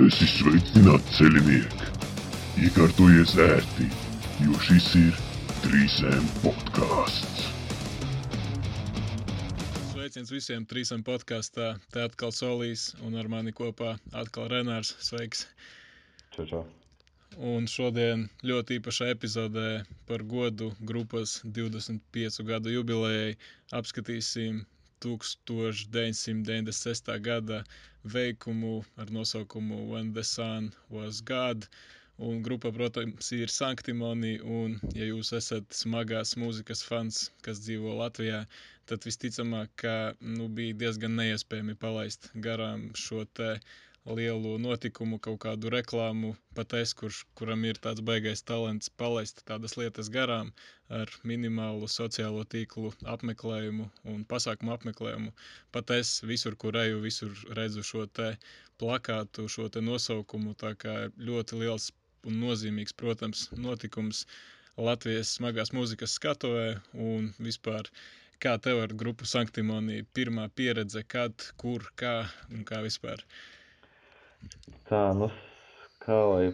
Esi sveicināts ceļiniek! Iekārtojies ērti, jo šis ir 3M podkāsts. Sveiciens visiem trīsam podkāstā. Te atkal Solīs un ar mani kopā atkal Renārs. Sveiks! Čau, čau. Un šodien ļoti īpašā epizodē par godu grupas 25 gadu jubilejai apskatīsim 1996. gada veikumu ar nosaukumu When the Sun Was God. Un grupa, protams, ir Sanktimoni. Un, ja jūs esat smagās mūzikas fans, kas dzīvo Latvijā, tad visticamāk, ka nu, bija diezgan neiespējami palaist garām šo te lielu notikumu, kaut kādu reklāmu. Pat es, kurš, kuram ir tāds baisais talants, palaist tādas lietas garām ar minimālu sociālo tīklu apmeklējumu un pasākumu apmeklējumu. Pat es visur, kur eju, visur redzu šo te plakātu, šo te nosaukumu. Tā kā ļoti liels un nozīmīgs, protams, notikums Latvijas smagās mūzikas skatuvē un vispār. Kā tev ar grupu Sanktimonija pirmā pieredze, kad, kur, kā un kā vispār? Tā, nu, kā lai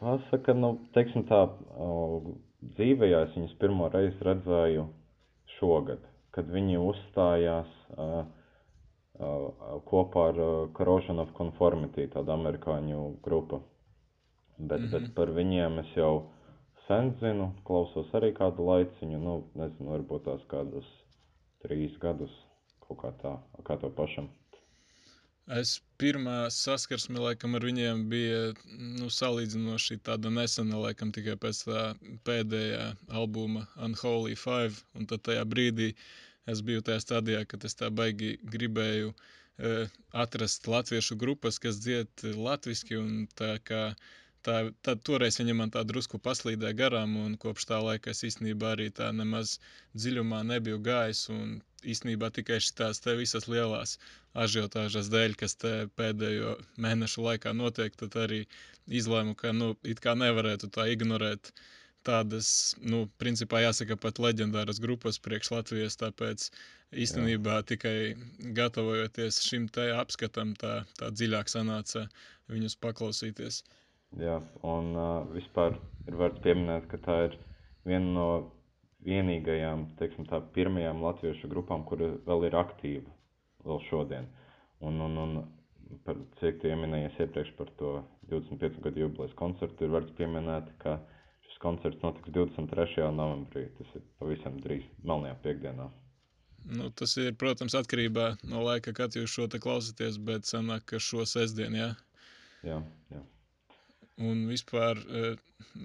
pasaka, nu, teiksim tā, dzīvējā es viņus pirmo reizi redzēju šogad, kad viņi uzstājās uh, uh, kopā ar uh, Corrosion of Conformity, tāda amerikāņu grupa. Bet, bet par viņiem es jau sen zinu, klausos arī kādu laiciņu, nu, nezinu, varbūt tās kādus trīs gadus, kaut kā tā, kā to pašam. Es pirmā saskarsme laikam ar viņiem bija nu, salīdzinoši tāda nesena, laikam tikai pēc tā pēdējā albuma Unholy Five. Un tad tajā brīdī es biju tajā stadijā, kad es tā baigi gribēju e, atrast latviešu grupas, kas dzied latviski un tā kā tā, tā, toreiz viņa man tā drusku paslīdēja garām, un kopš tā laika es īstenībā arī tā nemaz dziļumā nebiju gājis. Īstenībā tikai šīs visas lielās ažiotāžas dēļ, kas pēdējo mēnešu laikā notiek, tad arī izlēmu, ka nu, it kā nevarētu tā ignorēt tādas, nu, principā jāsaka pat leģendāras grupas priekš Latvijas, tāpēc īstenībā Jā. tikai gatavojoties šim te apskatam, tā, tā dziļāk sanāca viņus paklausīties. Jā, un uh, vispār ir vērts pieminēt, ka tā ir viena no vienīgajām, teiksim tā, pirmajām latviešu grupām, kura vēl ir aktīva vēl šodien. Un, un, un par, cik tu ieminējies iepriekš par to 25 gadu jubilejas koncertu, ir vērts pieminēt, ka šis koncerts notiks 23. novembrī. Tas ir pavisam drīz, melnajā piekdienā. Nu, tas ir, protams, atkarībā no laika, kad jūs šo te klausāties, bet sanāk, ka šo sestdienu, jā? Jā, jā. Un vispār eh,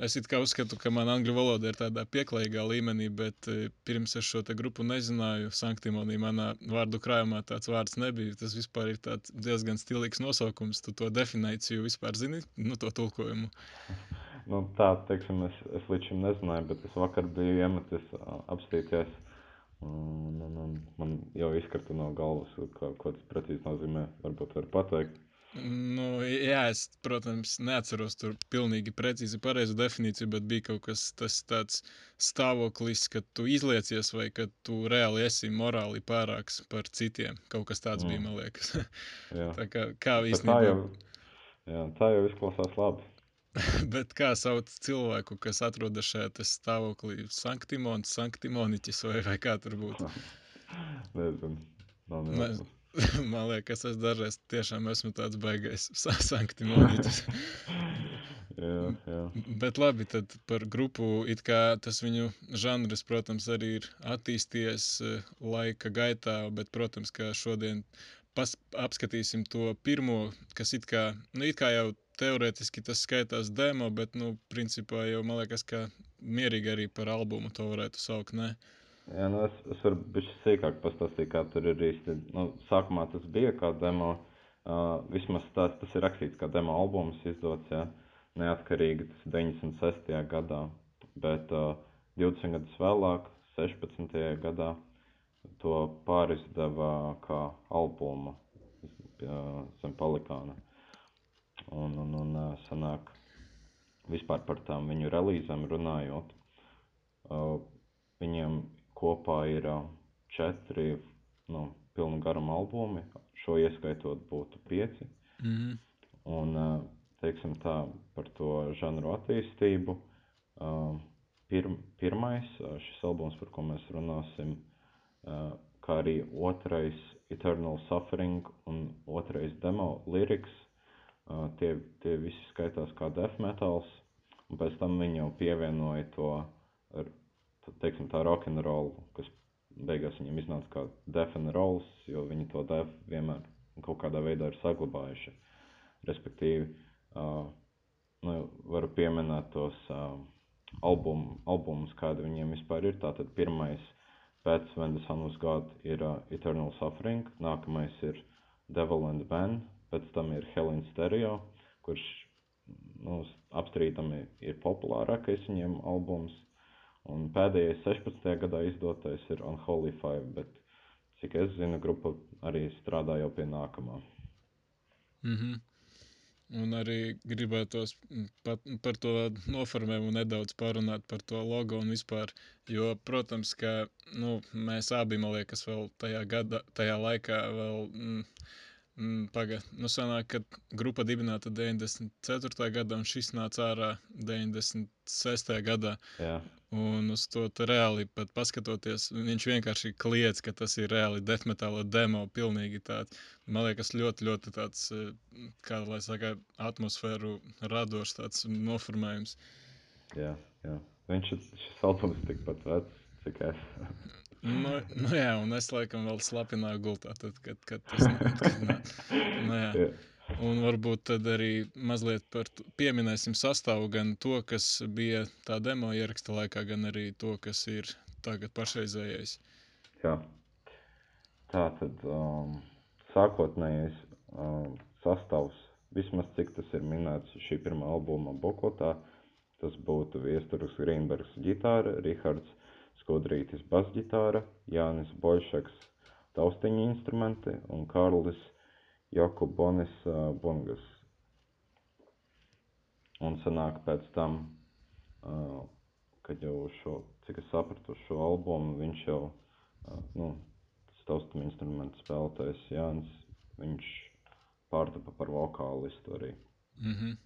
es uzskatu, ka manā angļu valoda ir tādā pieklājīgā līmenī, bet eh, pirms es šo grupu nezināju, Sanktimonī manā vārdu krājumā tāds vārds nebija. Tas vispār ir diezgan stilīgs nosaukums. Tu to definīciju vispār zini, nu, to tulkojumu. Nu, tā, teiksim, es, es līdz šim nezināju, bet es vakar biju iemetis apstīties. Un, un, un man jau izkrita no galvas, ko, ko tas precīzi nozīmē. Varbūt var pateikt. Nu, jā, es, protams, neatceros tur pilnīgi precīzi pareizu definīciju, bet bija kaut kas tas tāds stāvoklis, ka tu izliecies vai ka tu reāli esi morāli pārāks par citiem. Kaut kas tāds mm. bija, man liekas. tā kā, kā īstenībā. Tā jau, jā, tā jau izklausās labi. bet kā sauc cilvēku, kas atrodas šajā stāvoklī? Sanktimons, sanktimoniķis vai, vai kā tur būtu? Nezinu. Nav nejausmas. Man liekas, es dažreiz tiešām esmu tāds baigais sanktimonitis. jā, jā. Bet labi, tad par grupu it kā tas viņu žanrs, protams, arī ir attīstījies eh, laika gaitā, bet, protams, ka šodien pas, apskatīsim to pirmo, kas it kā, nu, it kā jau teorētiski tas skaitās demo, bet, nu, principā jau man liekas, ka mierīgi arī par albumu to varētu saukt, ne? Jā, nu es, es varu bišķi sīkāk pastāstīt, kā tur ir īsti. Nu, sākumā tas bija kā demo, uh, vismaz tas, tas ir rakstīts kā demo albums izdots, jā, neatkarīgi tas 96. gadā, bet uh, 20 gadus vēlāk, 16. gadā, to pārizdeva kā albumu uh, zem palikāna. Un, un, un uh, sanāk vispār par tām viņu relīzēm runājot. Uh, viņiem kopā ir četri nu, pilnu garuma albumi. Šo ieskaitot būtu pieci. Mm -hmm. Un uh, tā par to žanru attīstību. Uh, pir, pirmais, šis albums, par ko mēs runāsim, kā arī otrais Eternal Suffering un otrais demo lyrics, tie, tie visi skaitās kā death metals, un pēc tam viņi jau pievienoja to, ar, teiksim, tā roll, kas beigās viņiem iznāca kā rolls, jo viņi to death vienmēr kaut kādā veidā ir saglabājuši. Respektīvi, uh, nu, varu pieminēt tos uh, albumu, albumus, kādi viņiem vispār ir. Tātad pirmais pēc When the Sun was God ir uh, Eternal Suffering, nākamais ir Devil and Ben, pēc tam ir Hell in Stereo, kurš nu, apstrīdami ir populārākais viņiem albums. Un pēdējais 16. gadā izdotais ir Unholy Five, bet cik es zinu, grupa arī strādā jau pie nākamā. Mm -hmm. Un arī gribētos pat, par to noformējumu nedaudz parunāt par to logo un vispār. Jo, protams, ka nu, mēs abi, man liekas, vēl tajā, gada, tajā laikā vēl. Mm, Mm, Pagaidā, nu, sanāk, ka grupa dibināta 94. gadā, un šis nāca ārā 96. gadā. Jā. Un uz to reāli pat paskatoties, viņš vienkārši kliedz, ka tas ir reāli deathmetāla demo. Pilnīgi tāds, man liekas, ļoti, ļoti tāds, eh, kā lai saka, atmosfēru radošs tāds noformējums. Jā, jā. Viņš ir šis albums tikpat vecs, cik es. Nu, nu jā, un es laikam vēl slapināju gultā, tad, kad, kad tas nāca. Nu, jā. Un varbūt tad arī mazliet par pieminēsim sastāvu gan to, kas bija tā demo ieraksta laikā, gan arī to, kas ir tagad pašreizējais. Jā. Tā tad um, sākotnējais um, sastāvs, vismaz cik tas ir minēts šī pirmā albuma Bokotā, tas būtu Viesturus Grīnbergs ģitāra, Rihards Skudrītis basģitāra, Jānis Boļšaks taustiņu instrumenti un Kārlis Jokubonis uh, bungas. Un sanāk pēc tam, uh, kad jau šo, cik es sapratu šo albumu, viņš jau, uh, nu, taustiņu instrumentu spēlētājs Jānis, viņš pārtapa par vokālistu arī. Mm -hmm.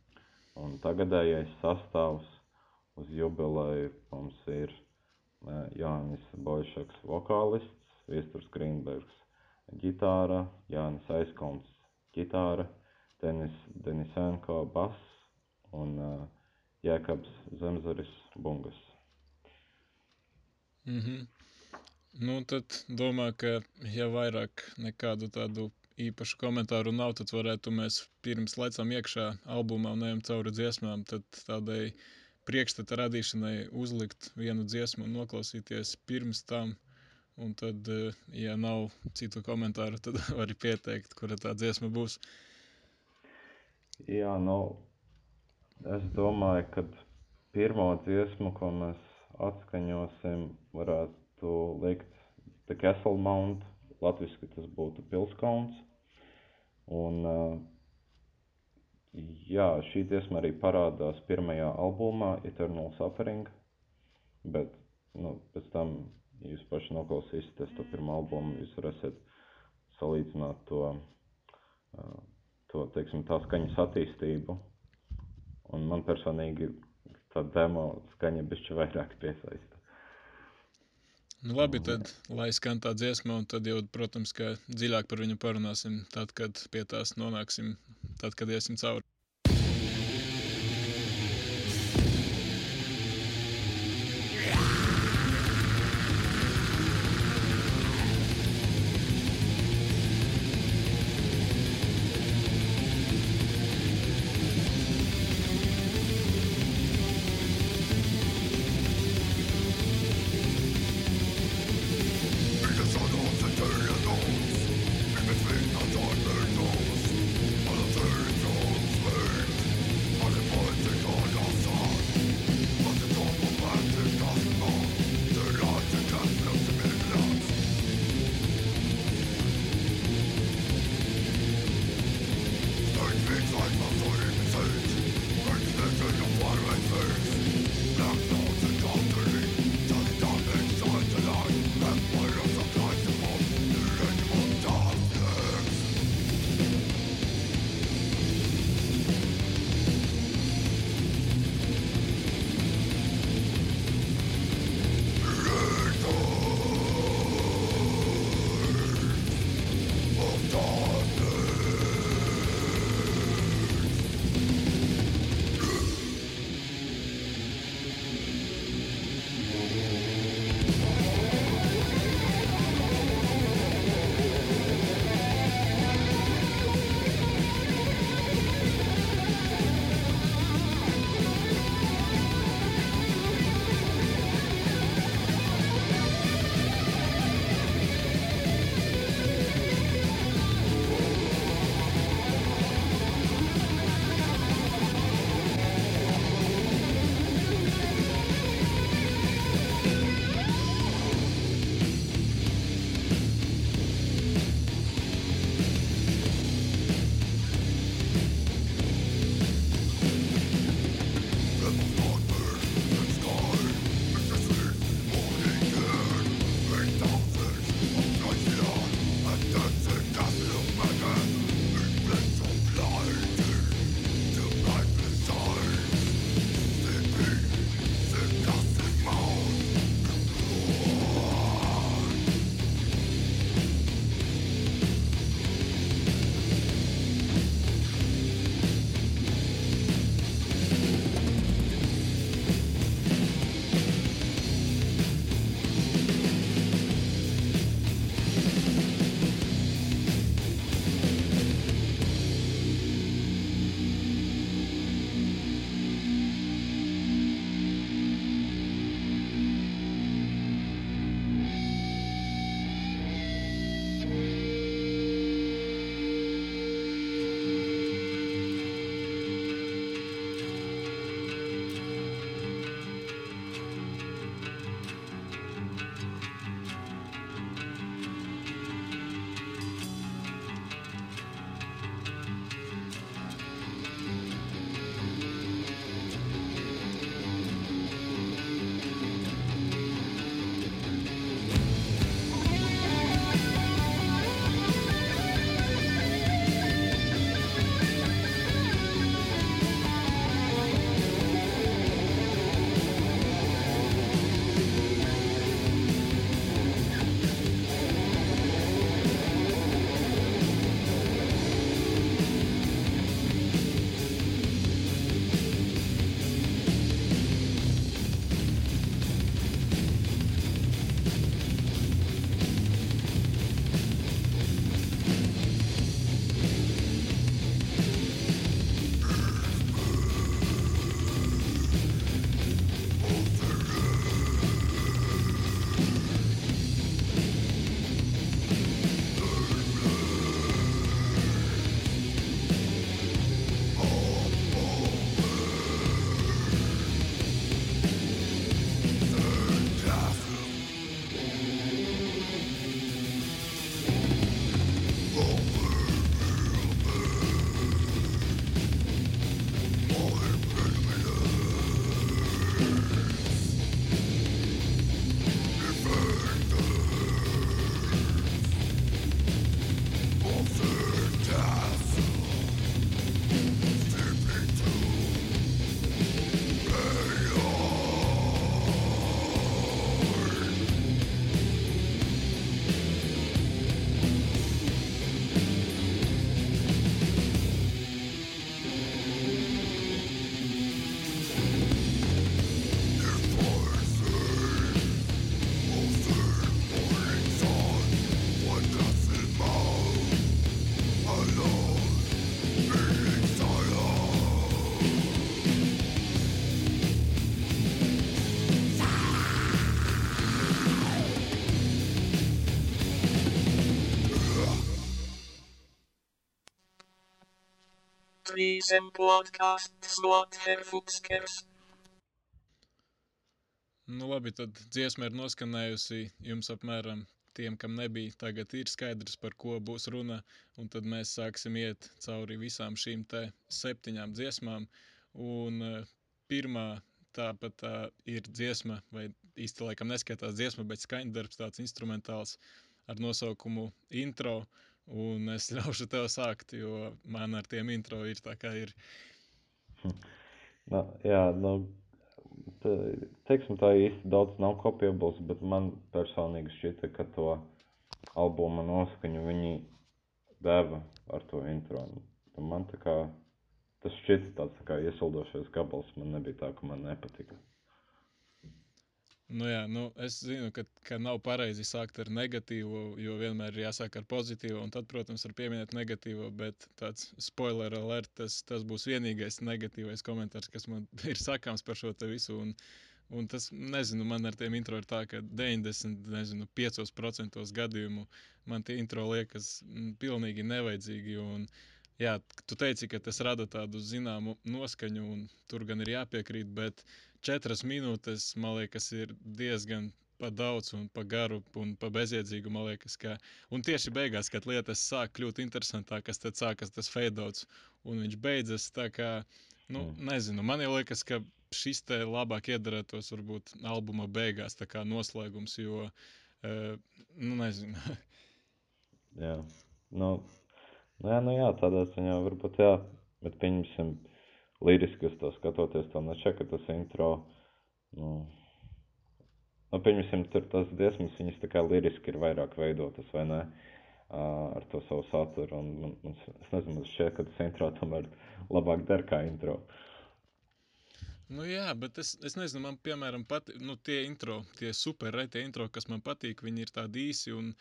Un tagadējais sastāvs uz jubileju mums ir Jānis Boļšaks vokālists, Viesturs Grīnbergs ģitāra, Jānis Aizkalns ģitāra, Denis Denisenko bass un uh, Jēkabs Zemzaris bungas. Mm -hmm. Nu, tad domāju, ka ja vairāk nekādu tādu īpašu komentāru nav, tad varētu mēs pirms laicām iekšā albumā un ejam cauri dziesmām, tad tādai uh, priekšstata radīšanai uzlikt vienu dziesmu un noklausīties pirms tam. Un tad, eh, ja nav citu komentāru, tad var pieteikt, kura tā dziesma būs. Jā, nu, es domāju, ka pirmo dziesmu, ko mēs atskaņosim, varētu likt The Castle Mount. Latviski tas būtu Pilskauns. Un uh, Jā, šī dziesma arī parādās pirmajā albumā, Eternal Suffering, bet nu, pēc tam, ja jūs paši noklausīsieties to pirmo albumu, jūs varēsiet salīdzināt to, to teiksim, tā skaņas attīstību. Un man personīgi tā demo skaņa bišķi vairāk piesaista. Nu, labi, tad lai skan tā dziesma, un tad jau, protams, ka dziļāk par viņu parunāsim tad, kad pie tās nonāksim, tad, kad iesim cauri. Trīsem podkāsts Lotherfukskers. Nu, labi, tad dziesma ir noskanējusi jums apmēram tiem, kam nebija. Tagad ir skaidrs, par ko būs runa. Un tad mēs sāksim iet cauri visām šīm te septiņām dziesmām. Un uh, pirmā tāpat tā ir dziesma, vai īsti laikam neskaitās dziesma, bet skaņdarbs tāds instrumentāls ar nosaukumu intro. Un es ļaušu tev sākt, jo man ar tiem intro ir tā kā ir. Nu, jā, nu, te, teiksim, tā īsti daudz nav kopiebles, bet man personīgi šķita, ka to albuma noskaņu viņi deva ar to intro. Un man tā kā tas šķita tāds tā kā iesildošais gabals, man nebija tā, ka man nepatika. Nu, jā, nu, es zinu, ka, ka nav pareizi sākt ar negatīvu, jo vienmēr ir jāsāk ar pozitīvu, un tad, protams, var pieminēt negatīvo, bet tāds spoiler alert, tas, tas būs vienīgais negatīvais komentārs, kas man ir sakāms par šo te visu. Un, un tas, nezinu, man ar tiem intro ir tā, ka 95% gadījumu man tie intro liekas m, pilnīgi nevajadzīgi. Un, jā, tu teici, ka tas rada tādu zināmu noskaņu, un tur gan ir jāpiekrīt, bet četras minūtes, man liekas, ir diezgan pa daudz un pa garu un pa bezjēdzīgu. Man liekas, ka. Un tieši beigās, kad lietas sāk kļūt interesantākas, tad sākas tas feidots un viņš beidzas. Tā kā, nu, Mm. nezinu, man liekas, ka šis te labāk iedarētos varbūt albuma beigās, tā kā noslēgums, jo, uh, nu, nezinu. Jā, nu, jā, nu jā, tādā ziņā varbūt jā, bet pieņemsim liriski uz to skatoties, to nešķiet, ka tas intro, nu, nu, pieņemsim, tur tas dziesmas, viņas tā kā liriski ir vairāk veidotas, vai ne, ā, ar to savu saturu, un, man, man, es nezinu, man šķiet, ka tas intro tomēr labāk der kā intro. Nu, jā, bet es, es nezinu, man, piemēram, pat, nu, tie intro, tie super retie intro, kas man patīk, viņi ir tādi īsi un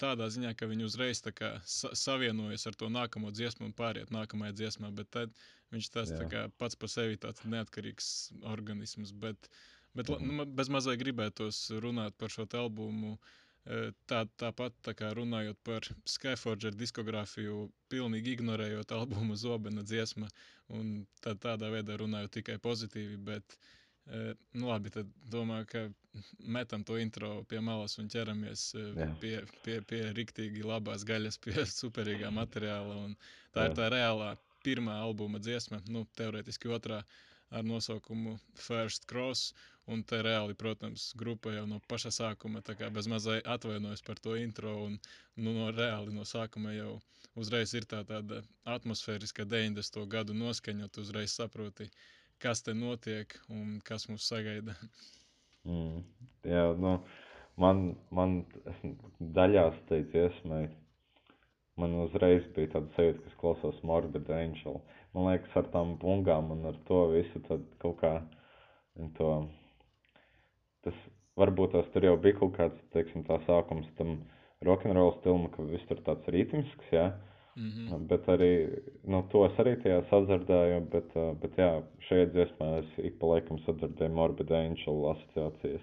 tādā ziņā, ka viņi uzreiz kā sa savienojas ar to nākamo dziesmu un pāriet nākamajā dziesmā, bet tad viņš tas tā kā pats par sevi tāds neatkarīgs organisms, bet, bet Mhm. nu, bez mazai gribētos runāt par šo albumu, eh, tā, tāpat tā kā runājot par Skyforger diskogrāfiju, pilnīgi ignorējot albumu Zobena dziesma, un tad tādā veidā runāju tikai pozitīvi, bet, eh, nu labi, tad domāju, ka metam to intro pie malas un ķeramies eh, Jā. pie, pie, pie riktīgi labās gaļas, pie superīgā materiāla, un tā ir Jā. tā reālā pirmā albuma dziesma, nu, teorētiski otrā, ar nosaukumu First Cross, un te reāli, protams, grupa jau no paša sākuma tā kā bez mazai atvainojas par to intro, un nu, no reāli no sākuma jau uzreiz ir tā tāda atmosfēriska 90. gadu noskaņa, tu uzreiz saproti, kas te notiek un kas mūs sagaida. Mm, jā, nu, man, man daļās tai dziesmai, man uzreiz bija tāda sajūta, ka es klausos Morbid Angel. Man liekas, ar tām bungām un ar to visu tad kaut kā to, tas, varbūt tas tur jau bija kaut kāds, teiksim, tā sākums tam rock'n'roll stilam, ka viss tur tāds ritmisks, jā. Mm -hmm. Bet arī, nu, to es arī tajā sadzirdēju, bet, bet jā, šajā dziesmā es ik pa laikam sadzirdēju Morbid Angel asociācijas.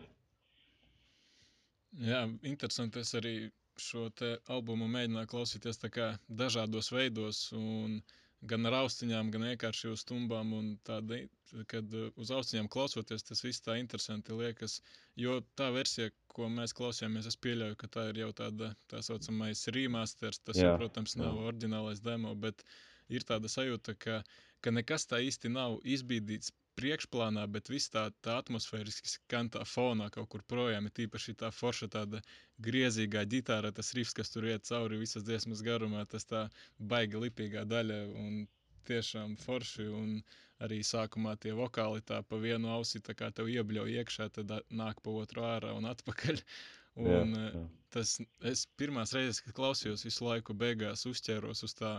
Jā, interesanti. Es arī šo te albumu mēģināju klausīties tā kā dažādos veidos, un gan ar austiņām, gan vienkārši uz stumbām. un Tāda, kad uh, uz austiņām klausoties, tas viss tā interesanti liekas. Jo tā versija, ko mēs klausījāmies, es pieļauju, ka tā ir jau tāda tā saucamais remasters. Tas, jau, Jā, protams, jā. nav oriģinālais demo, bet ir tāda sajūta, ka, ka nekas tā īsti nav izbīdīts priekšplānā, bet viss tā, tā atmosfēriski skan tā fonā kaut kur projām. Ir tīpaši tā forša, tāda griezīgā ģitāra, tas rifs, kas tur iet cauri visas dziesmas garumā, tas tā baigi lipīgā daļa un tiešām forši. Un arī sākumā tie vokāli tā pa vienu ausi, tā kā tev iebļauj iekšā, tad nāk pa otru ārā un atpakaļ. Jā, Un, eh, jā. tas es pirmās reizes, kad klausījos, visu laiku beigās uzķēros uz tā,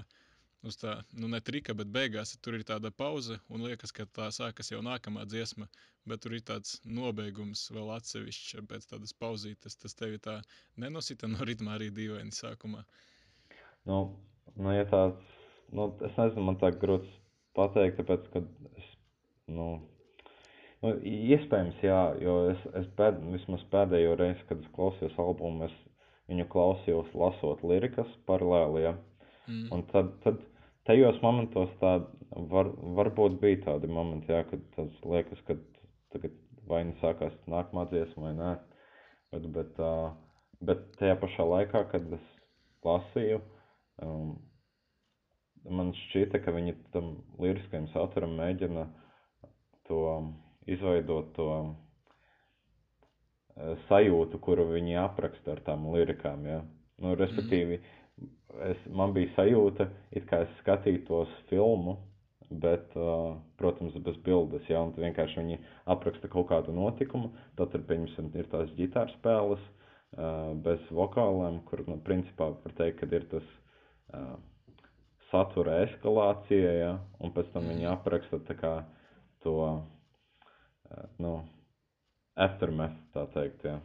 uz tā, nu ne trika, bet beigās tur ir tāda pauze un liekas, ka tā sākas jau nākamā dziesma, bet tur ir tāds nobeigums vēl atsevišķs pēc tādas pauzītes. Tas tevi tā nenosita no ritma arī dīvaini sākumā. Nu, nu, ja tāds, nu, es nezinu, man tā grūti pateikt, tāpēc, ka es, nu, nu iespējams, jā, jo es, es pēd, vismaz pēdējo reizi, kad es klausījos albumu, es viņu klausījos lasot lirikas paralēli, ja, Mm. un tad, tad, tajos momentos tā var, varbūt bija tādi momenti, jā, kad tas liekas, ka tagad vai nu sākās nākamā dziesma vai nē. Bet, bet, uh, bet tajā pašā laikā, kad es lasīju, um, man šķita, ka viņi tam liriskajam saturam mēģina to izveidot to uh, sajūtu, kuru viņi apraksta ar tām lirikām. Ja? Nu, respektīvi, es, man bija sajūta, it kā es skatītos filmu, bet, uh, protams, bez bildes. Ja, un vienkārši viņi apraksta kaut kādu notikumu, tad, pieņemsim, ir tās ģitāras spēles uh, bez vokāliem, kur, nu, principā, var teikt, ka ir tas uh, satura eskalācija, ja, un pēc tam viņi apraksta kā to, uh, nu, aftermath, tā teikt, ja.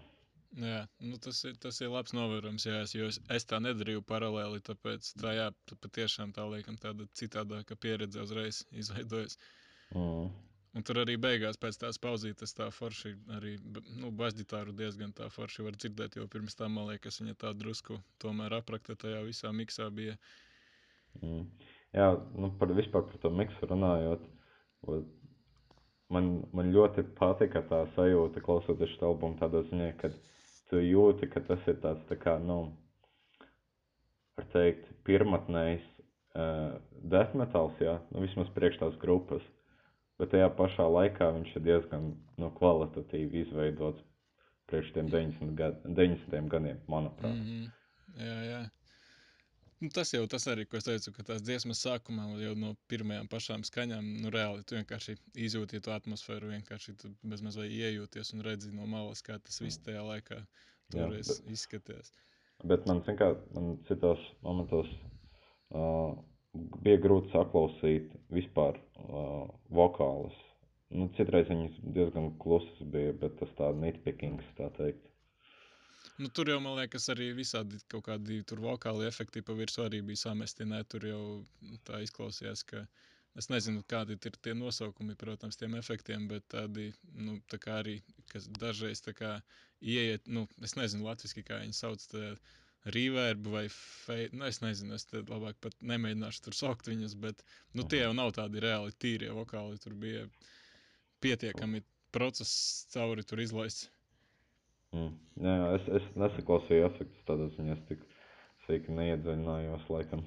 Jā, nu tas, ir, tas ir labs novērojums. Jā, es, jo es, es tā nedarīju paralēli. Tāpēc tā jā, patiešām tā liekam, tāda citādāka pieredze uzreiz izveidojas. Mm. Un tur arī beigās pēc tās pauzītes tā forši arī nu, basģitāru diezgan tā forši var dzirdēt, jo pirms tam, man liekas, viņa tā drusku tomēr aprakta tajā visā miksā bija. Mm. Jā, nu par vispār par to miksu runājot, man, man ļoti patika tā sajūta klausoties šo albumu tādā ziņā, kad tu jūti, ka tas ir tāds, tā kā, nu, var teikt, pirmatnējs uh, death metals, jā, nu, vismaz priekš tās grupas, bet tajā pašā laikā viņš ir diezgan, nu, kvalitatīvi izveidots priekš tiem 90, gad, 90 gadiem, manuprāt. Mm -hmm. Jā, jā. Nu, tas jau tas arī, ko es teicu, ka tās dziesmas sākumā jau no pirmajām pašām skaņām, nu, reāli tu vienkārši izjūti to atmosfēru, vienkārši bezmaz vai iejūties un redzi no malas, kā tas viss tajā laikā toreiz bet, izskaties. Bet man, kā, man citos momentos uh, bija grūti saklausīt vispār uh, vokālus. Nu, citreiz viņas diezgan klusas bija, bet tas tā nitpickings, tā teikt. Nu, tur jau, man liekas, arī visādi kaut kādi tur vokāli efekti pa virsmu arī bija samesti. Nē, tur jau tā izklausījās, ka es nezinu, kādi ir tie nosaukumi, protams, tiem efektiem, bet tādi, nu, tā kā arī, kas dažreiz tā kā ieiet, nu, es nezinu latviski, kā viņi sauc, tā reverb vai fade, nu, es nezinu, es te labāk pat nemēģināšu tur saukt viņus, bet, nu, tie jau nav tādi reāli tīrie vokāli, tur bija pietiekami process cauri tur izlaists. Mm. Jā, es, es nesaklausīju efektus tādā ziņā, es tik sīki neiedziļinājos laikam.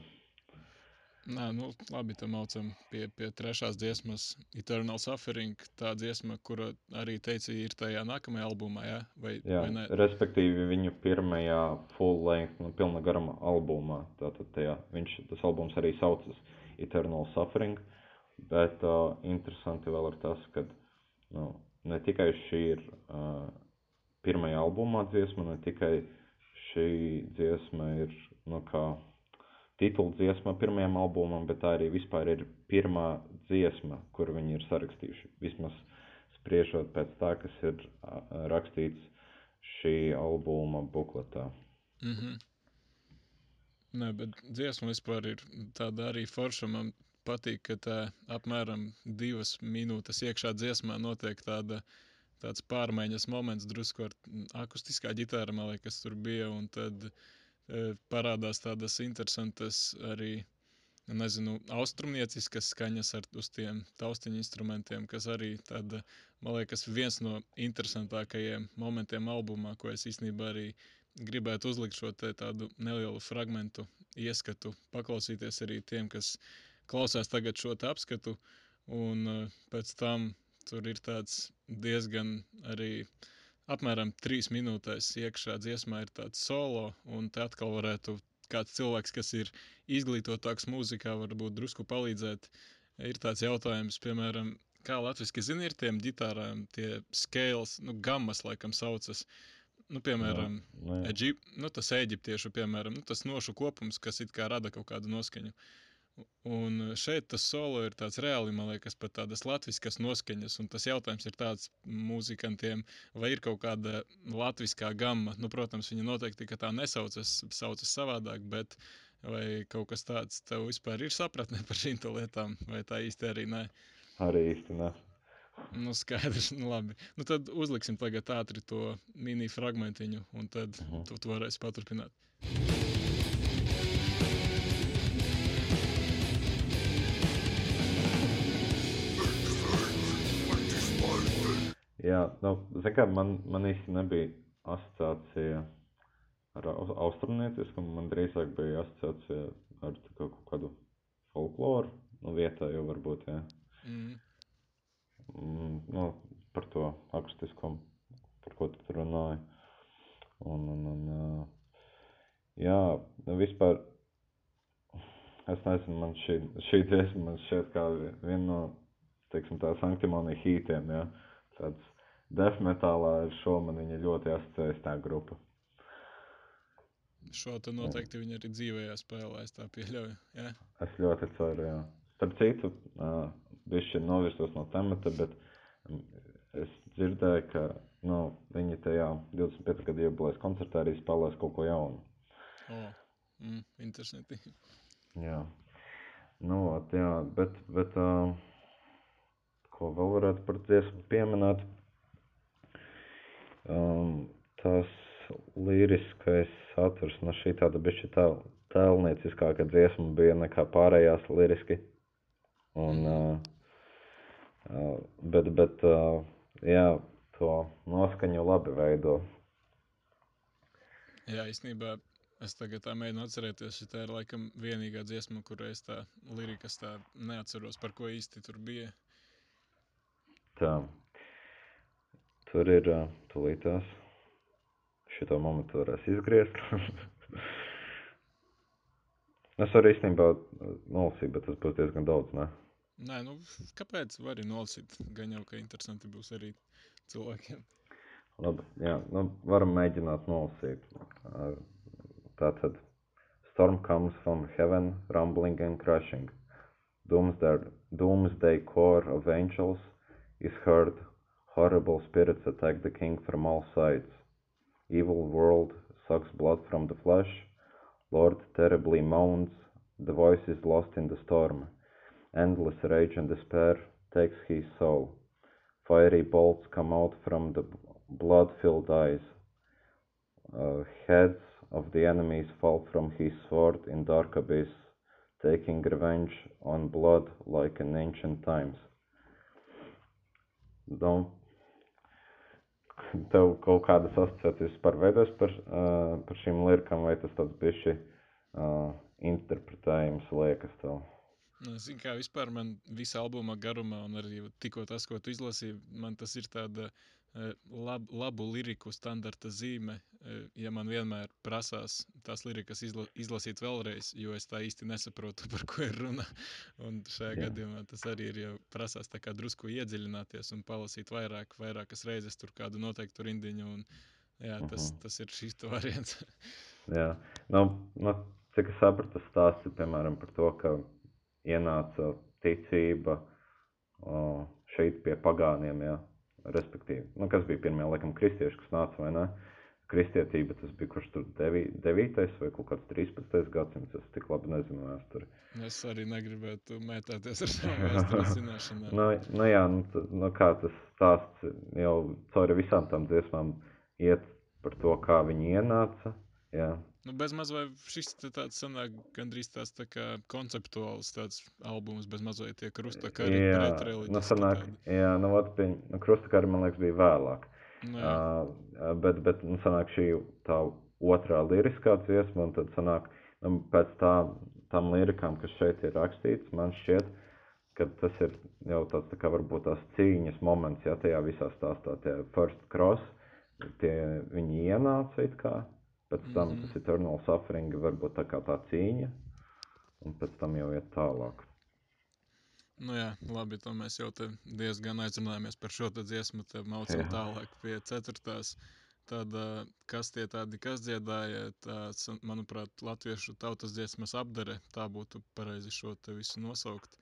Nē, nu, labi, tā mācām pie, pie trešās dziesmas, Eternal Suffering, tā dziesma, kura arī teica, ir tajā nākamajā albumā, jā? Vai, jā, vai ne? respektīvi viņu pirmajā full length, nu, pilna garuma albumā, tātad tajā, viņš, tas albums arī saucas Eternal Suffering, bet uh, interesanti vēl ir tas, ka, nu, ne tikai šī ir uh, pirmajā albumā dziesma, ne tikai šī dziesma ir nu, kā titula dziesma pirmajam albumam, bet tā arī vispār ir pirmā dziesma, kur viņi ir sarakstījuši. Vismaz spriežot pēc tā, kas ir rakstīts šī albuma bukletā. Mm -hmm. Nē, bet dziesma vispār ir tāda arī forša. Man patīk, ka tā apmēram divas minūtes iekšā dziesmā notiek tāda uh, tāds pārmaiņas moments, drusku ar akustiskā ģitāra, man liekas, tur bija. Un tad e, parādās tādas interesantas arī, nezinu, austrumnieciskas skaņas ar tiem taustiņu instrumentiem, kas arī tāda, man liekas, viens no interesantākajiem momentiem albumā, ko es īstenībā arī gribētu uzlikt šo tādu nelielu fragmentu, ieskatu, paklausīties arī tiem, kas klausās tagad šo apskatu, un e, pēc tam Tur ir tāds diezgan arī apmēram trīs minūtēs iekšā dziesmā ir tāds solo, un te atkal varētu kāds cilvēks, kas ir izglītotāks mūzikā, varbūt drusku palīdzēt. Ir tāds jautājums, piemēram, kā latviski zina, ir tiem ģitārām tie scales, nu, gammas laikam saucas. Nu, piemēram, no, no, Eģip, nu, tas eģiptiešu, piemēram, nu, tas nošu kopums, kas it kā rada kaut kādu noskaņu. Uh, Un šeit tas solo ir tāds reāli, man liekas, pat tādas latviskas noskaņas. Un tas jautājums ir tāds muzikantiem, vai ir kaut kāda latviskā gama. Nu, protams, viņa noteikti tā nesaucas, saucas savādāk, bet vai kaut kas tāds tev vispār ir sapratne par šīm lietām, vai tā īsti arī nē? Arī īsti nē. Nu, skaidrs, nu labi. Nu, tad uzliksim tagad ātri to mini fragmentiņu, un tad uh -huh. tu, tu varēsi paturpināt. Jā, nu, kā, man, man īsti nebija asociācija ar au- austrumnieciskumu, man drīzāk bija asociācija ar kā kaut kādu folkloru, nu, vietējo varbūt, jā. Mm. Mm, nu, par to akustiskumu, par ko tu tur runāji. Un, un, un, jā, nu, vispār, es nezinu, man šī, šī dziesma man šķiet kā viena no, teiksim, tā sanktimonija hītiem, jā. Tāds death metālā ar šo man viņa ļoti asociējas tā grupa. Šo tu noteikti viņi arī dzīvējā spēlē, es tā pieļauju. Jā, Es ļoti ceru, jā. Starp citu, bišķi novirsos no temata, bet es dzirdēju, ka, nu, viņi tajā 25 gadu jubilejas koncertā arī spēlēs kaut ko jaunu. o, mm, interesanti. Jā. Nu, jā, bet, bet, uh, ko vēl varētu par dziesmu pieminēt? Um, tas liriskais saturs, nu, šī tāda bišķi tēl, tēlnieciskāka dziesma bija nekā pārējās liriski. Un, uh, uh, bet, bet, uh, jā, to noskaņu labi veido. Jā, īstenībā es tagad tā mēģinu atcerēties, šī ir laikam vienīgā dziesma, kurai es tā lirikas tā neatceros, par ko īsti tur bija. Tā. Tur ir tūlītās. Šito momentu varēs izgriezt. es varu īstenībā nolasīt, bet tas būs diezgan daudz, ne? Nē, nu, kāpēc var arī nolasīt? Gan jau, ka interesanti būs arī cilvēkiem. Labi, jā, nu, varam mēģināt nolasīt. Tātad. Storm comes from heaven, rumbling and crashing. Doomsday, doomsday core of angels is heard. Horrible spirits attack the king from all sides. Evil world sucks blood from the flesh. Lord terribly moans. The voice is lost in the storm. Endless rage and despair takes his soul. Fiery bolts come out from the blood filled eyes. Uh, heads of the enemies fall from his sword in dark abyss, taking revenge on blood like in ancient times. Nu, tev kaut kādas asociācijas par veidos par, uh, par šīm lirikām, vai tas tāds bišķi uh, interpretējums liekas tev? Nu, Zinu, kā vispār man visa albuma garumā, un arī tikko tas, ko tu izlasīji, man tas ir tāda eh, lab, labu liriku standarta zīme. eh, Ja man vienmēr prasās tās lirikas izla, izlasīt vēlreiz, jo es tā īsti nesaprotu, par ko ir runa. Un šajā Jā. Gadījumā tas arī ir jau prasās tā kā drusku iedziļināties un palasīt vairāk, vairākas reizes tur kādu noteiktu rindiņu. Un, jā, tas, Mhm. tas ir šis variants. Jā, nu, nu, cik es sapratu, tas stāsts ir piemēram par to, ka ienāca ticība šeit pie pagāniem, jā, respektīvi. Nu, kas bija pirmie, laikam, kristieši, kas nāca, vai ne? Kristietība tas bija kurš tur 9. vai kaut kāds 13. gadsimts, es tik labi nezinu vēsturi. es arī negribētu mētāties ar savām vēstures zināšanām. Nu, nu jā, nu, nu kā tas stāsts jau cauri visām tām dziesmām iet par to, kā viņi ienāca, jā. Nu, bez maz vai šis tāds sanāk gandrīz tāds tā kā konceptuāls tāds albums, bez maz vai tie krusta kari Jā, pretreliģiski nu sanāk, jā, nu, ot, pie, nu, krustakari, man liekas, bija vēlāk. Nu, jā. Uh, bet, bet, nu, sanāk šī tā otrā liriskā dziesma, un tad sanāk, nu, pēc tā, tam lirikām, kas šeit ir rakstīts, man šķiet, ka tas ir jau tāds, tā kā varbūt tās cīņas moments, jā, tajā visā stāstā, tie first cross, tie viņi ienāca it kā, pēc tam Mhm. tas eternal suffering varbūt tā kā tā cīņa, un pēc tam jau iet tālāk. nu jā, labi, to mēs jau diezgan aizrunājāmies par šo dziesmu, te maucam Jā. tālāk pie ceturtās. Tad, kas tie tādi, kas dziedāja, tāds, manuprāt, latviešu tautas dziesmas apdare, tā būtu pareizi šo te visu nosaukt.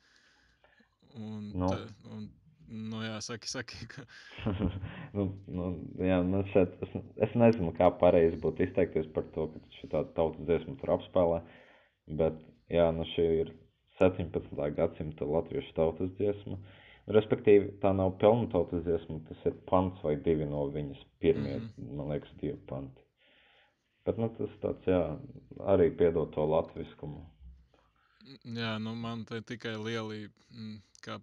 Un, Nu. te, un, nu jā, saki, saki, ka nu, nu, jā, man šeit, es, es nezinu, kā pareizi būtu izteikties par to, ka šī tautas dziesma tur apspēlē, bet, jā, nu šī ir 17. gadsimta latviešu tautas dziesma. Respektīvi, tā nav pelnu tautas dziesma, tas ir pants vai divi no viņas pirmie, mm -hmm. man liekas, divi panti. Bet, nu, tas tāds, jā, arī piedod to latviskumu. Jā, nu man te tikai lieli, mm,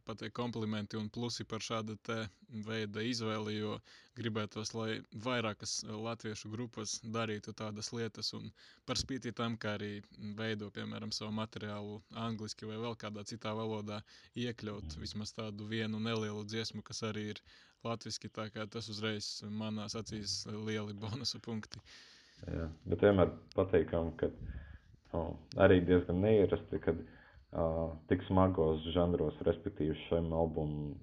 pateikt, komplimenti un plusi par šāda te veida izvēli, jo gribētos, lai vairākas latviešu grupas darītu tādas lietas un par spīti tam, kā arī veido, piemēram, savu materiālu angliski vai vēl kādā citā valodā, iekļaut vismaz tādu vienu nelielu dziesmu, kas arī ir latviski, tā kā tas uzreiz manās acīs lieli bonusa punkti. Jā, bet vienmēr pateikam, ka oh, arī diezgan neierasti, kad uh, tik smagos žanros, respektīvi šim albumam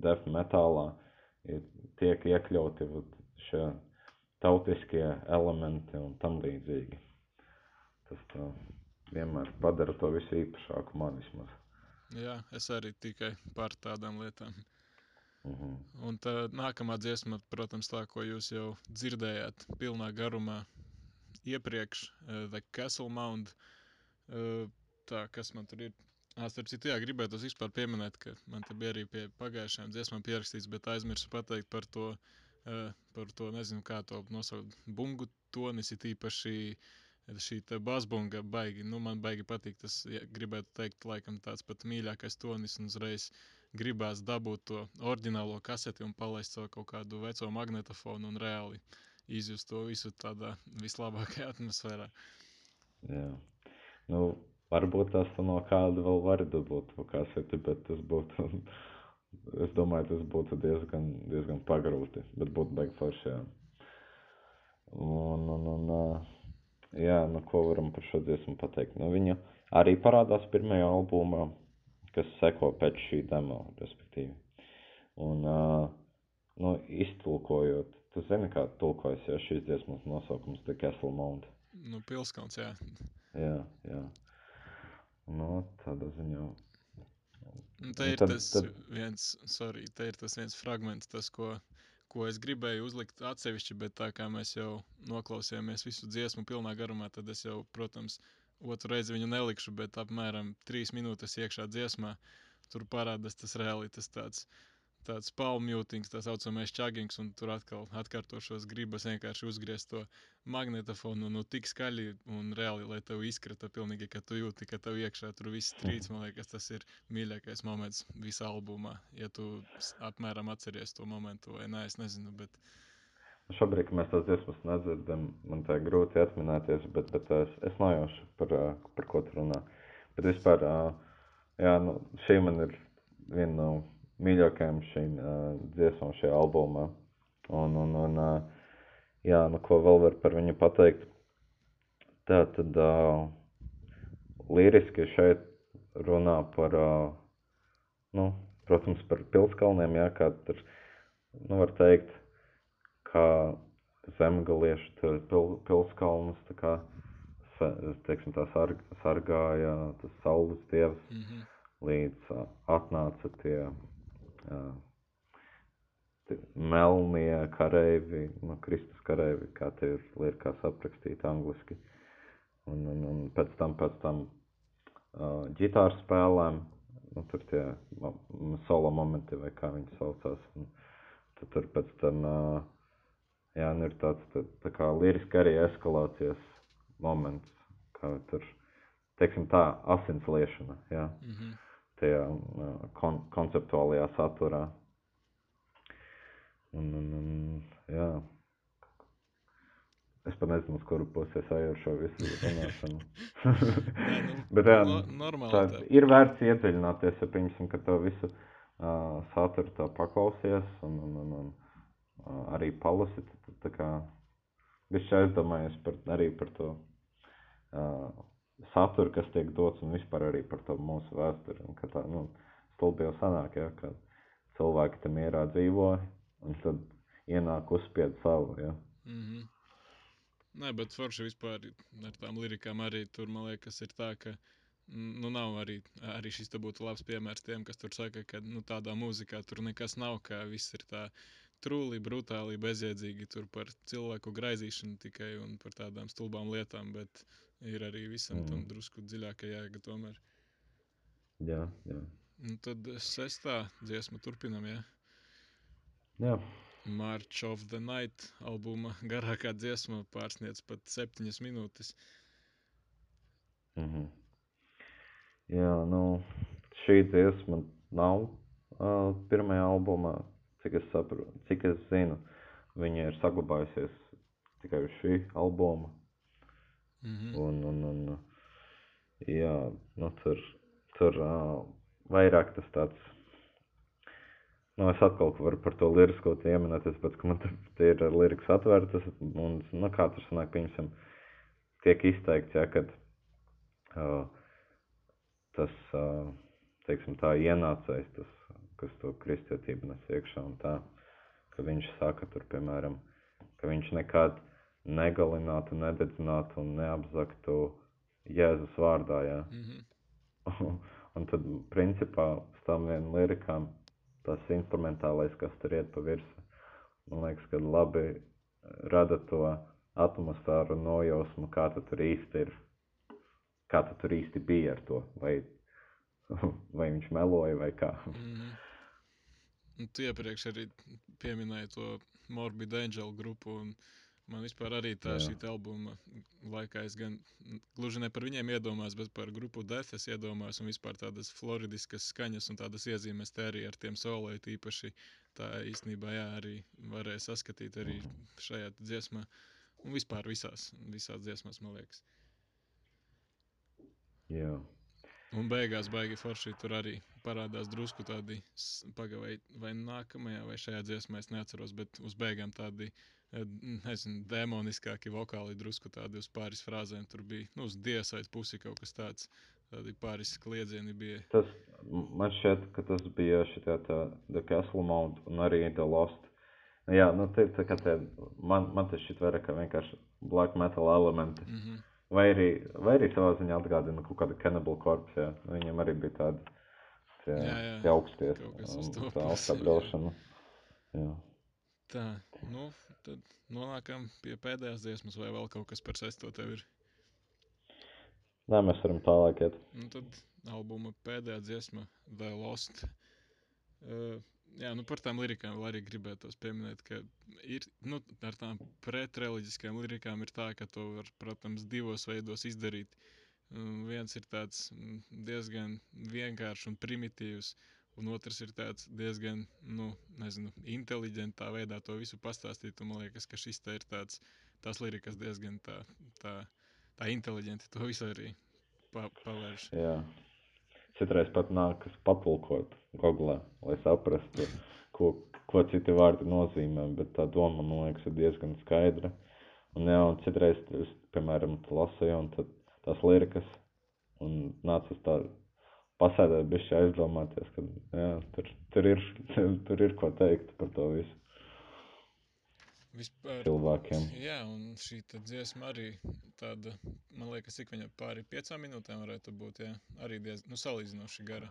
death metālā, ir, tiek iekļauti vat šie tautiskie elementi un tam līdzīgi. Tas tā vienmēr padara to visu īpašāku man vismaz. Jā, es arī tikai par tādām lietām. Mhm. Un tā nākamā dziesma, protams, tā, ko jūs jau dzirdējāt pilnā garumā iepriekš, uh, The Castle Mound. Uh, tā, kas man tur ir. Starp citu, jā, gribētu vispār pieminēt, ka man te bija arī pie pagājušajām dziesmām pierakstīts, bet aizmirsu pateikt par to, uh, par to nezinu, kā to nosaukt, bungu tonis, ir īpaši šī basbunga baigi, nu man baigi patīk, tas ja, gribētu teikt, laikam tāds pat mīļākais tonis un uzreiz gribās dabūt to oriģinālo kaseti un palaist savu kaut kādu veco magnetofonu un reāli izjust to visu tādā vislabākajā atmosfērā. Jā. Nu, varbūt tas no kāda vēl var dabūt kaseti, bet tas būtu, es domāju, tas būtu diezgan, diezgan pagrūti, bet būtu baigi forši, jā. Un, un, un, jā, nu, ko varam par šo dziesmu pateikt? Nu, viņa arī parādās pirmajā albumā, kas seko pēc šī demo, respektīvi. Un, ā, nu, iztulkojot, tu zini, kā tulkojas, ja šīs dziesmas nosaukums The Castle Mount. Nu, pilskauns, jā. Jā, jā. Nu, tādā ziņā. Un te Nu, ir tad- tas tad- viens, sorry, te ir tas viens fragments, tas, ko, ko es gribēju uzlikt atsevišķi, bet tā kā mēs jau noklausījāmies visu dziesmu pilnā garumā, tad es jau, protams, otru reizi viņu nelikšu, bet apmēram trīs minūtes iekšā dziesmā tur parādās tas reāli tas tāds, tāds palmjūtings, tā saucamais čagings, un tur atkal atkārtošos gribas vienkārši uzgriezt to magnetofonu, nu tik skaļi un reāli, lai tev izkrita pilnīgi, ka tu jūti, ka tev iekšā tur viss trīc, man liekas, tas ir mīļākais moments visā albumā, ja tu apmēram atceries to momentu, vai nē, es nezinu, bet Šobrīd, kad mēs tās dziesmas nedzirdam, man tā grūti atminēties, bet, bet es, es nojaušu, par, par ko tu runā. Bet vispār, jā, nu, šī man ir viena no mīļākajām šīm uh, dziesmām šajā albumā. Un, un, un uh, jā, nu, ko vēl var par viņu pateikt? Tā tad, uh, liriski šeit runā par, uh, nu, protams, par pilskalniem, jā, kā tur, nu, var teikt, kā zemgalieši tur pil, pilskalnus, tā kā, teiksim, tā sarg, sargāja tas saules dievs, mm -hmm. līdz uh, atnāca tie melnie kareivi, nu, Kristus kareivi, kā tie ir lirikās aprakstīt angliski. Un, un, un pēc tam, pēc tam uh, ģitāru spēlēm, nu, tur tie solo momenti, vai kā viņi saucās, un tad tur pēc tam, uh, jā, nu ir tāds, tā, tā kā liriski arī eskalācijas moments, kā tur, teiksim tā, asins liešana, jā, Mm -hmm. Tajā kon konceptuālajā saturā. Un, un, un, jā. Es pat nezinu, uz kuru pusi es eju ar šo visu runāšanu. Nu, Bet jā, tā, ir vērts iedziļināties, ja pieņemsim, ka to visu uh, saturu tā paklausies un, un, un, un uh, arī palasi, tad, tā kā višķi aizdomājies par, arī par to uh, saturu, kas tiek dots un vispār arī par to mūsu vēsturi. Un tā, nu, stulbi jau sanāk, ja, ka cilvēki tam mierā dzīvo un tad ienāk uzspied savu, ja. Mm -hmm. Nē, bet forši vispār ar tām lirikām arī tur, man liekas, ir tā, ka nu, nav arī, arī šis būtu labs piemērs tiem, kas tur saka, ka nu, tādā mūzikā tur nekas nav, ka viss ir tā trūli, brutāli, bezjēdzīgi tur par cilvēku graizīšanu tikai un par tādām stulbām lietām, bet ir arī visam mm. tam drusku dziļāka jēga tomēr. Jā, jā. Un tad sestā dziesma turpinam, jā. Jā, March of the Night albuma garākā dziesma pārsniedz pat septiņas minūtes. mhm. Jā, nu, šī dziesma nav uh, pirmajā albumā, cik es saprotu, cik es zinu. Viņa ir saglabājusies tikai uz šī albuma. Mhm. Un, un, un jā, nu, tur, tur vairāk tas tāds. Nu, es atkal varu par to lirisko pieminēties, bet ka man te ir liriks atvērtas, un, nu, kā tur sanāk, pieņemsim, tiek izteikts, ja, kad uh, tas, uh, teiksim, tā ienācējs, tas, kas to kristietību nes iekšā un tā, ka viņš saka tur, piemēram, ka viņš nekad negalinātu, nededzinātu un neapzaktu Jēzus vārdā, jā. Mhm. un tad, principā, uz tām vien lirikām tas instrumentālais, kas tur iet pa virsu, man liekas, ka labi rada to atmosfēru un nojausmu, kā tu tur īsti ir, kā tu tur īsti bija ar to, vai, vai viņš meloja vai kā. Mhm. Un tu iepriekš arī pieminēji to Morbid Angel grupu. un Man vispār arī tā šī albuma laikā es gan gluži ne par viņiem iedomājos, bet par grupu Death es iedomājos un vispār tādas floridiskas skaņas un tādas iezīmes te arī ar tiem solēt īpaši. Tā īstenībā jā, arī varēja saskatīt arī šajā dziesmā un vispār visās, visās dziesmās, man liekas. Jā. Un beigās baigi forši tur arī parādās drusku tādi, s- paga, vai, nākamajā, vai šajā dziesmā, es neatceros, bet uz beigām tādi, eh, nezinu, demoniskāki vokāli drusku tādi uz pāris frāzēm. Tur bija, nu, uz dievsait pusi kaut kas tāds, tādi pāris kliedzieni bija. Tas, man šķiet, ka tas bija šitā tā The Castle Mount un arī The Lost. Jā, nu, tie, tā kā tie, man, man tas šķiet vairāk kā vienkārši black metal elementi. Mm -hmm. Vai arī, vai arī savā ziņā atgādina kaut kādu Cannibal Corpse, jā. Nu, Viņam arī bija tādi tie, Jā, jā. tie augstie, tā augstā jā. brilšana. Jā. Tā, nu, tad nonākam pie pēdējās dziesmas, vai vēl kaut kas par sesto tev ir. Nē, mēs varam tālāk iet. Nu, tad albuma pēdējā dziesma, The Lost. Uh, jā, nu par tām lirikām vēl arī gribētos pieminēt, ka ir, nu, ar tām pretreliģiskām lirikām ir tā, ka to var, protams, divos veidos izdarīt. Um, viens ir tāds mm, diezgan vienkāršs un primitīvs, un otrs ir tāds diezgan, nu, nezinu, inteliģentā veidā to visu pastāstīt. Un man liekas, ka šis te ir tāds, tās lirikas diezgan tā, tā, tā inteliģenti to visu arī pa, pavērš. Jā. Citreiz pat nākas patulkot googlē, lai saprastu, ko, ko citi vārdi nozīmē, bet tā doma, man liekas, ir diezgan skaidra. Un, jā, un citreiz, es, piemēram, lasīju, un tad tās lirikas, un nācas tā pasēdēt, bišķi aizdomāties, ka, jā, tur, tur, ir, tur ir ko teikt par to visu Vispār, cilvēkiem. jā, un šī dziesma arī tāda, man liekas, cik viņa pāri piecām minūtēm varētu būt, jā, arī diezgan, nu, salīdzinoši gara.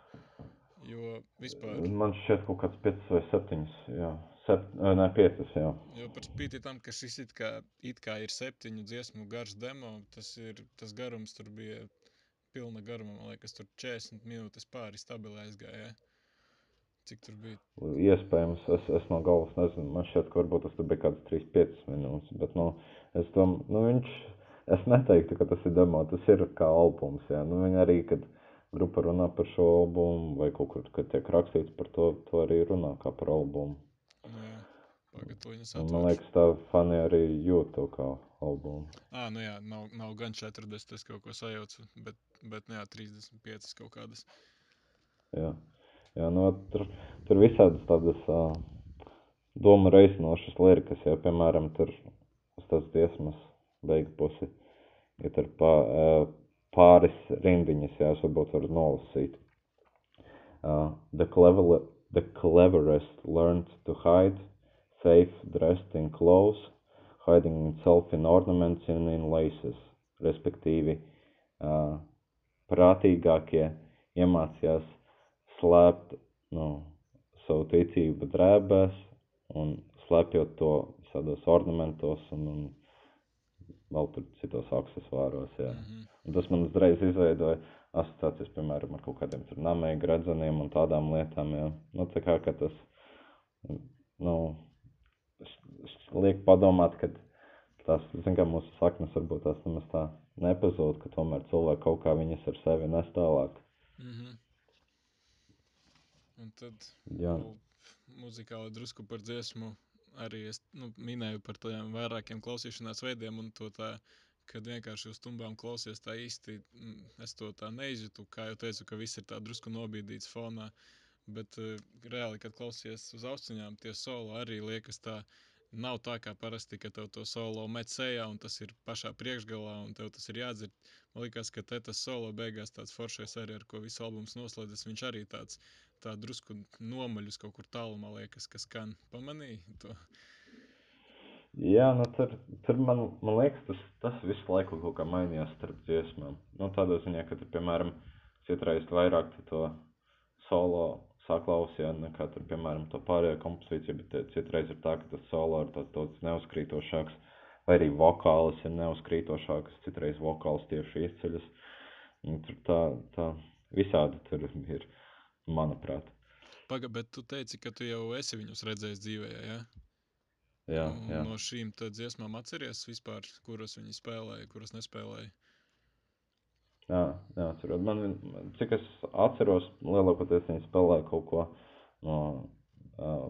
Jo vispār, Man šķiet kaut kāds 5 vai 7, jā, Sep, ne, 5, jā. jo par spīti tam, ka šis it kā, it kā ir septiņu dziesmu garš demo, tas ir, tas garums tur bija pilna garuma, man liekas, tur 40 minūtes pāri stabili aizgāja. Cik tur bija? Iespējams, es, es no galvas nezinu. Man šķiet, ka varbūt tas tur bija kāds 3-5 minūtes. Bet, nu, es tam, nu, viņš, es neteiktu, ka tas ir demo, tas ir kā albums, jā. Nu, viņi arī, kad grupa runā par šo albumu, vai kaut kur, kad tiek rakstīts par to, to arī runā kā par albumu. Nu, jā, pagatavojies Un, man liekas, tā fani arī jūt to kā albumu. Ā, nu jā, nav, nav gan 40, es kaut ko sajaucu, bet, bet nu jā, 35 kaut kādas. Jā, jā nu, tur, tur visādas tādas uh, doma reizinošas lirikas, ja, piemēram, tur uz tās dziesmas beigu pusi, ja tur pā, uh, pāris rindiņas, jā, es varbūt varu nolasīt. Uh, the, clever, the cleverest learned to hide, faith dressed in clothes, hiding itself in ornaments and in laces, respektīvi, uh, prātīgākie iemācījās slēpt nu, savu ticību drēbēs un slēpjot to visādos ornamentos un, un vēl tur citos aksesuāros. Jā. Mhm. Un tas man uzreiz izveidoja asociācijas, piemēram, ar kaut kādiem namēju gredzeniem un tādām lietām. Jā. Nu, tā kā ka tas, nu, liek padomāt, ka tās, kā, mūsu saknes varbūt tās nemaz tā nepazūd, ka tomēr cilvēki kaut kā viņas ar sevi nes tālāk. Mhm. Un tad Jā. vēl muzikāli drusku par dziesmu. Arī es nu, minēju par tādiem vairākiem klausīšanās veidiem, un to tā, kad vienkārši uz stumbām klausies, tā īsti mm, es to tā neizjūtu. Kā jau teicu, ka viss ir tā drusku nobīdīts fonā. Bet uh, reāli, kad klausies uz austiņām, tie solo arī liekas tā. Nav tā kā parasti, ka tev to solo met sejā, un tas ir pašā priekšgalā, un tev tas ir jādzird. Man liekas, ka te tas solo beigās tāds foršais arī, ar ko viss albums noslēdzas. Viņš arī tāds tā drusku nomaļus kaut kur tālumā liekas, kas skan. Pamanīji to? Jā, nu tur, tur man, man liekas, tas, tas visu laiku kaut kā mainījās starp dziesmām. Nu, tādā ziņā, ka tur, piemēram, citreiz vairāk to solo saklausīja nekā tur, piemēram, to pārējo kompozīciju, bet eh, citreiz ir tā, ka tas solo ir tāds, tāds neuzkrītošāks, vai arī vokālis ir neuzkrītošāks, citreiz vokālis tieši izceļas. Tur tā, tā visādi tur ir, manuprāt. Pagaid, bet tu teici, ka tu jau esi viņus redzējis dzīvē, ja? Jā, jā. No šīm tad dziesmām atceries vispār, kuras viņi spēlēja, kuras nespēlēja. Jā, jā atceros. Man, vien- cik es atceros, lielākoties viņi spēlē kaut ko no, uh,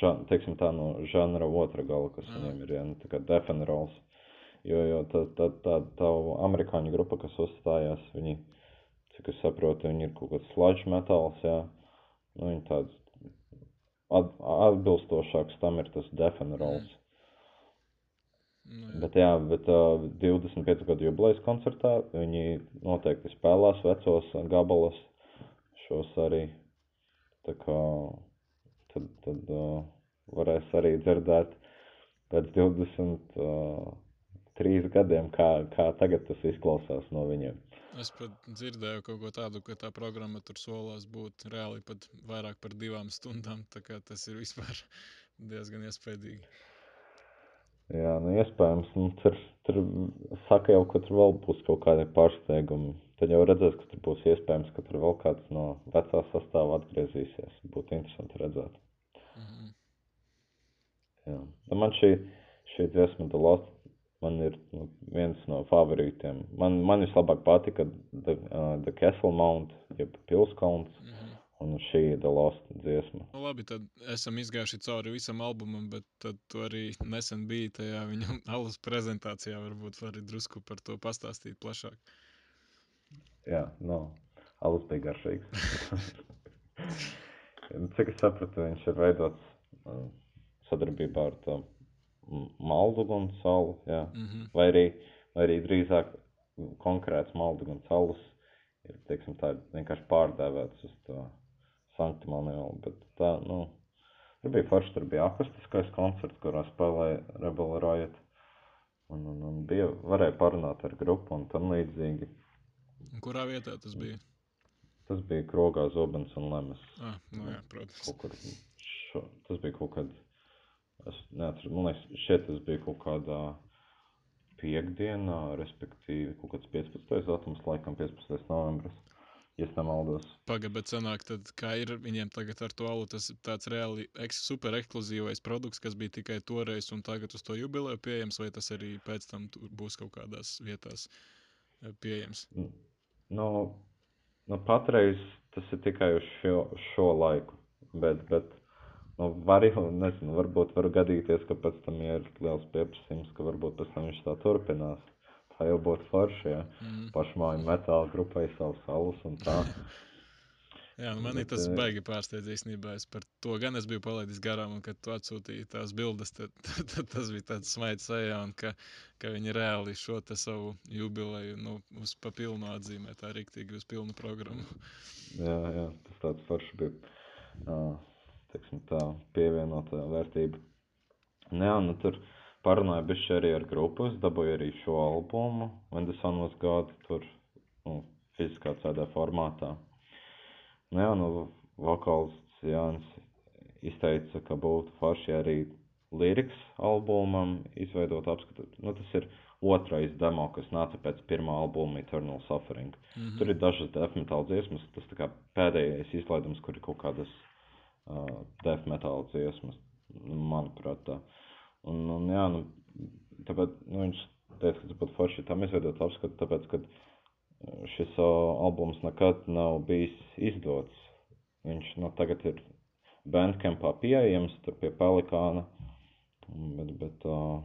ža, teiksim tā, no žanra otra gala, kas Ah. viņiem ir, jā, nu, tā kā Death and Rolls. Jo, jo tā, tā, tā, tā amerikāņu grupa, kas uzstājās, viņi, cik es saprotu, viņi ir kaut kāds sludge metāls, jā. Nu, viņi tāds at, atbilstošāks tam ir tas Death and Rolls. Nu, jā. Bet, jā, bet uh, 25 gadu jubilejas koncertā viņi noteikti spēlēs vecos gabalus, šos arī. Tā kā tad, tad uh, varēs arī dzirdēt pēc 23 uh, gadiem, kā, kā tagad tas izklausās no viņiem. Es pat dzirdēju kaut ko tādu, ka tā programma tur solās būt reāli pat vairāk par divām stundām. Tā kā tas ir vispār diezgan iespaidīgi. Jā, nu iespējams, nu, tur, tur saka jau, ka tur vēl būs kaut kādi pārsteigumi. Tad jau redzēs, ka tur būs iespējams, ka tur vēl kāds no vecā sastāvā atgriezīsies. Būtu interesanti redzēt. Mhm. Jā. Nu, man šī, šī dziesma, The Lost, man ir nu, viens no favorītiem. Man, man vislabāk patika The, uh, the Castle Mount, jeb Pilskalns, Mhm. Un šī The Lost dziesma. Nu, labi, tad esam izgājuši cauri visam albumam, bet tad tu arī nesen biji tajā viņa alus prezentācijā. Varbūt vari drusku par to pastāstīt plašāk. Jā, no, alus bija garšīgs. Cik es sapratu, viņš ir veidots uh, sadarbībā ar to Maldugunu salu, jā. Mhm. vai arī, vai arī drīzāk konkrēts Malduguns alus ir, teiksim, tā vienkārši pārdēvēts uz to sanktimoniālu, bet tā, nu, tur bija forši, tur bija akustiskais koncerts, kurā spēlēja Rebel Riot, un, un, un bija, varēja parunāt ar grupu un tam līdzīgi. Un Kurā vietā tas bija? Tas bija Krogā, Zobens un Lemes. Ah, nu jā, protams. Kaut kur, šo, tas bija kaut kad, es neatceru, man liekas, šeit tas bija kaut kādā piekdienā, respektīvi kaut kāds 15. datums, laikam 15. novembris, ja nemaldos. Pagaid, bet sanāk, tad kā ir viņiem tagad ar to alu, tas ir tāds reāli eks, super ekskluzīvais produkts, kas bija tikai toreiz un tagad uz to jubileju pieejams, vai tas arī pēc tam būs kaut kādās vietās eh, pieejams? Nu, nu, patreiz tas ir tikai uz šo, šo laiku, bet, bet nu, var jau, nezinu, varbūt var gadīties, ka pēc tam ja ir liels pieprasījums, ka varbūt pēc tam viņš tā turpinās. Tā jau būtu forši, ja Mm. pašmāju metāla grupai savus salus un tā. Jā, nu manī Bet, tas eh, baigi pārsteidz īstenībā. Es par to gan es biju palaidis garām, un kad tu atsūtīji tās bildes, tad, tad, tad tas bija tāds smaids sajā, un ka, ka viņi reāli šo te savu jubileju nu, uz papilnu atzīmē, tā riktīgi uz pilnu programmu. Jā, jā, tas tāds forši bija, uh, teiksim tā, pievienotā vērtība. Nu Jā, nu tur parunāju bišķi arī ar grupu, es dabūju arī šo albumu, When the Sun Was God, tur, nu, fiziskā CD formātā. Nu jā, nu, vokālists Jānis izteica, ka būtu forši arī liriks albumam izveidot apskatu. Nu, tas ir otrais demo, kas nāca pēc pirmā albuma Eternal Suffering. Mhm. Tur ir dažas death metal dziesmas, tas tā kā pēdējais izlaidums, kur ir kaut kādas uh, death metal dziesmas, nu, manuprāt tā. Un, un jā, nu, tāpēc, nu, viņš teica, ka būtu forši tam izveidot apskatu, tāpēc, ka šis uh, albums nekad nav bijis izdots. Viņš nu, tagad ir Bandcampā pieejams, tur pie Pelikāna. Bet, bet uh,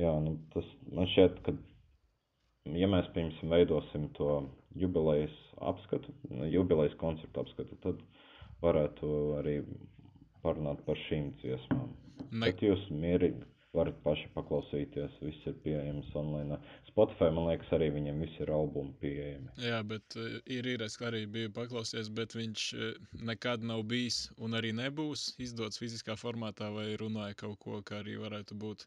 jā, nu, tas man šķiet, ka, ja mēs, piemēram, veidosim to jubilejas apskatu, jubilejas koncertu apskatu, tad varētu arī parunāt par šīm dziesmām. Ne- Bet jūs mierīgi varat paši paklausīties, viss ir pieejams online. Spotify, man liekas, arī viņiem visi ir albumi pieejami. Jā, bet uh, ir īres, ka arī biju paklausies, bet viņš uh, nekad nav bijis un arī nebūs izdots fiziskā formātā vai runāja kaut ko, kā arī varētu būt.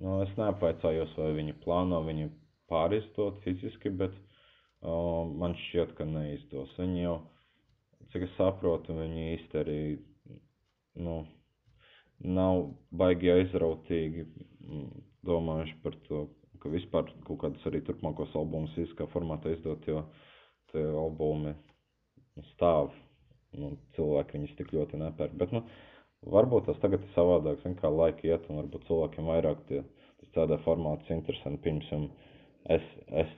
Nu, es neapvaicājos, vai viņi plāno viņu pārizdot fiziski, bet uh, man šķiet, ka neizdos. Viņi jau, cik es saprotu, viņi īsti arī nu, nav baigi aizrautīgi mm, domājuši par to, ka vispār kaut kādus arī turpmākos albumus fiziskā formātā izdot, jo tie albumi stāv. Nu, cilvēki viņus tik ļoti nepērk. Bet, nu, varbūt tas tagad ir savādāk, zin, kā laika iet, un varbūt cilvēkiem vairāk tie, tas tādā formāts interesanti. Pirms es, es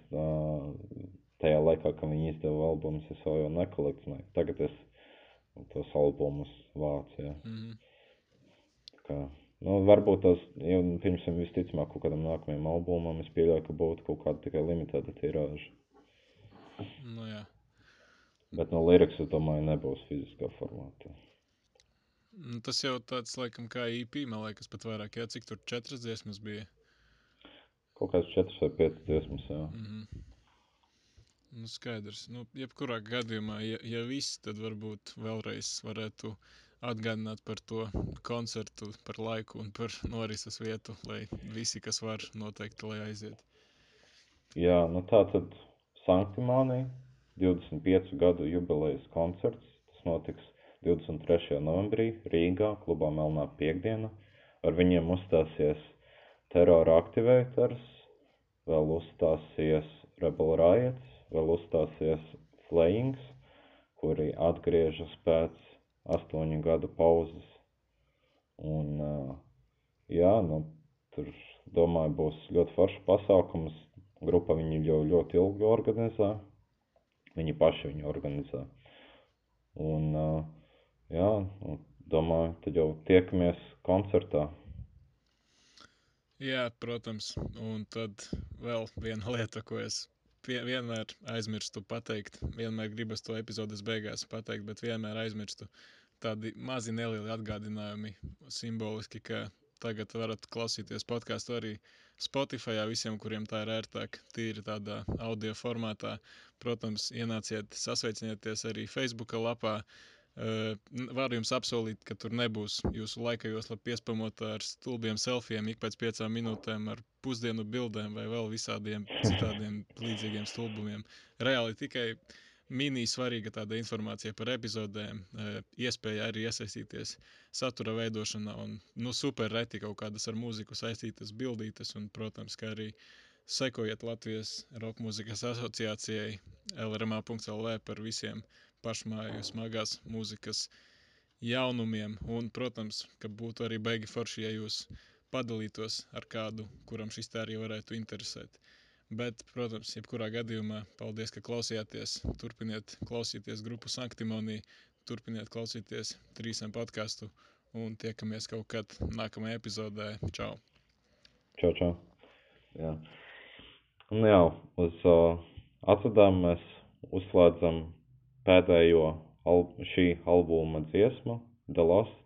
tajā laikā, kad viņi izdeva albumus, es vēl jau nekolekcionēju. Tagad es tos albumus vācu, jā. Mm -hmm. Kā, nu, varbūt tas, jau pirms visticamāk kaut kādam nākamajam albumam, es pieļauju, ka būtu kaut kāda tikai limitēta tirāža. Nu, jā. Bet no liriks, es domāju, nebūs fiziskā formātā. Nu, Tas jau tāds, laikam, kā IP, man liekas, pat vairāk, jā, cik tur četras dziesmas bija. Kaut kāds 4 vai 5 dziesmas, jā. Mm -hmm. Nu, skaidrs. Nu, jebkurā gadījumā, ja, ja viss, tad varbūt vēlreiz varētu atgādināt par to koncertu, par laiku un par norises vietu, lai visi, kas var, noteikti, lai aiziet. Jā, nu tā tad Sanktimonija, 25 gadu jubilejas koncerts. Tas notiks 23. novembrī Rīgā, klubā Melnā piekdiena. Ar viņiem uzstāsies terora aktivētars, vēl uzstāsies Rebel Riots, vēl uzstāsies Flayings, kuri atgriežas pēc astoņu gadu pauzes. Un, jā, nu, tur, domāju, būs ļoti foršs pasākums. Grupa viņu jau ļoti ilgi organizē. Viņi paši viņu organizē. Un, jā, nu, domāju, tad jau tiekamies koncertā. Jā, protams. Un tad vēl viena lieta, ko es pie, vienmēr aizmirstu pateikt. Vienmēr gribas to epizodes beigās pateikt, bet vienmēr aizmirstu tādi mazi nelieli atgādinājumi simboliski, ka tagad varat klausīties podkāstu arī Spotify, visiem, kuriem tā ir ērtāk, tīri tādā audio formātā. Protams, ienāciet, sasveicinieties arī Facebook lapā. Uh, varu jums apsolīt, ka tur nebūs jūsu laika josla piespamota ar stulbiem selfiem ik pēc piecām minūtēm, ar pusdienu bildēm vai vēl visādiem citādiem līdzīgiem stulbumiem. Reāli tikai mini svarīga tāda informācija par epizodēm, iespēja arī iesaistīties satura veidošanā un, nu, super reti kaut kādas ar mūziku saistītas bildītas un, protams, kā arī sekojiet Latvijas roka mūzikas asociācijai lrmā.lv par visiem pašmāju smagās mūzikas jaunumiem. Un, protams, ka būtu arī baigi forši, ja jūs padalītos ar kādu, kuram šis tā arī varētu interesēt. Bet, protams, jebkurā gadījumā, paldies, ka klausījāties. Turpiniet klausīties grupu Sanktimonī, turpiniet klausīties trīsam podkāstu un tiekamies kaut kad nākamajā epizodē. Čau! Čau, čau. Jā. Un jā, uz uh, atvadām mēs uzslēdzam pēdējo al šī albuma dziesmu, The Lost.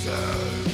soon.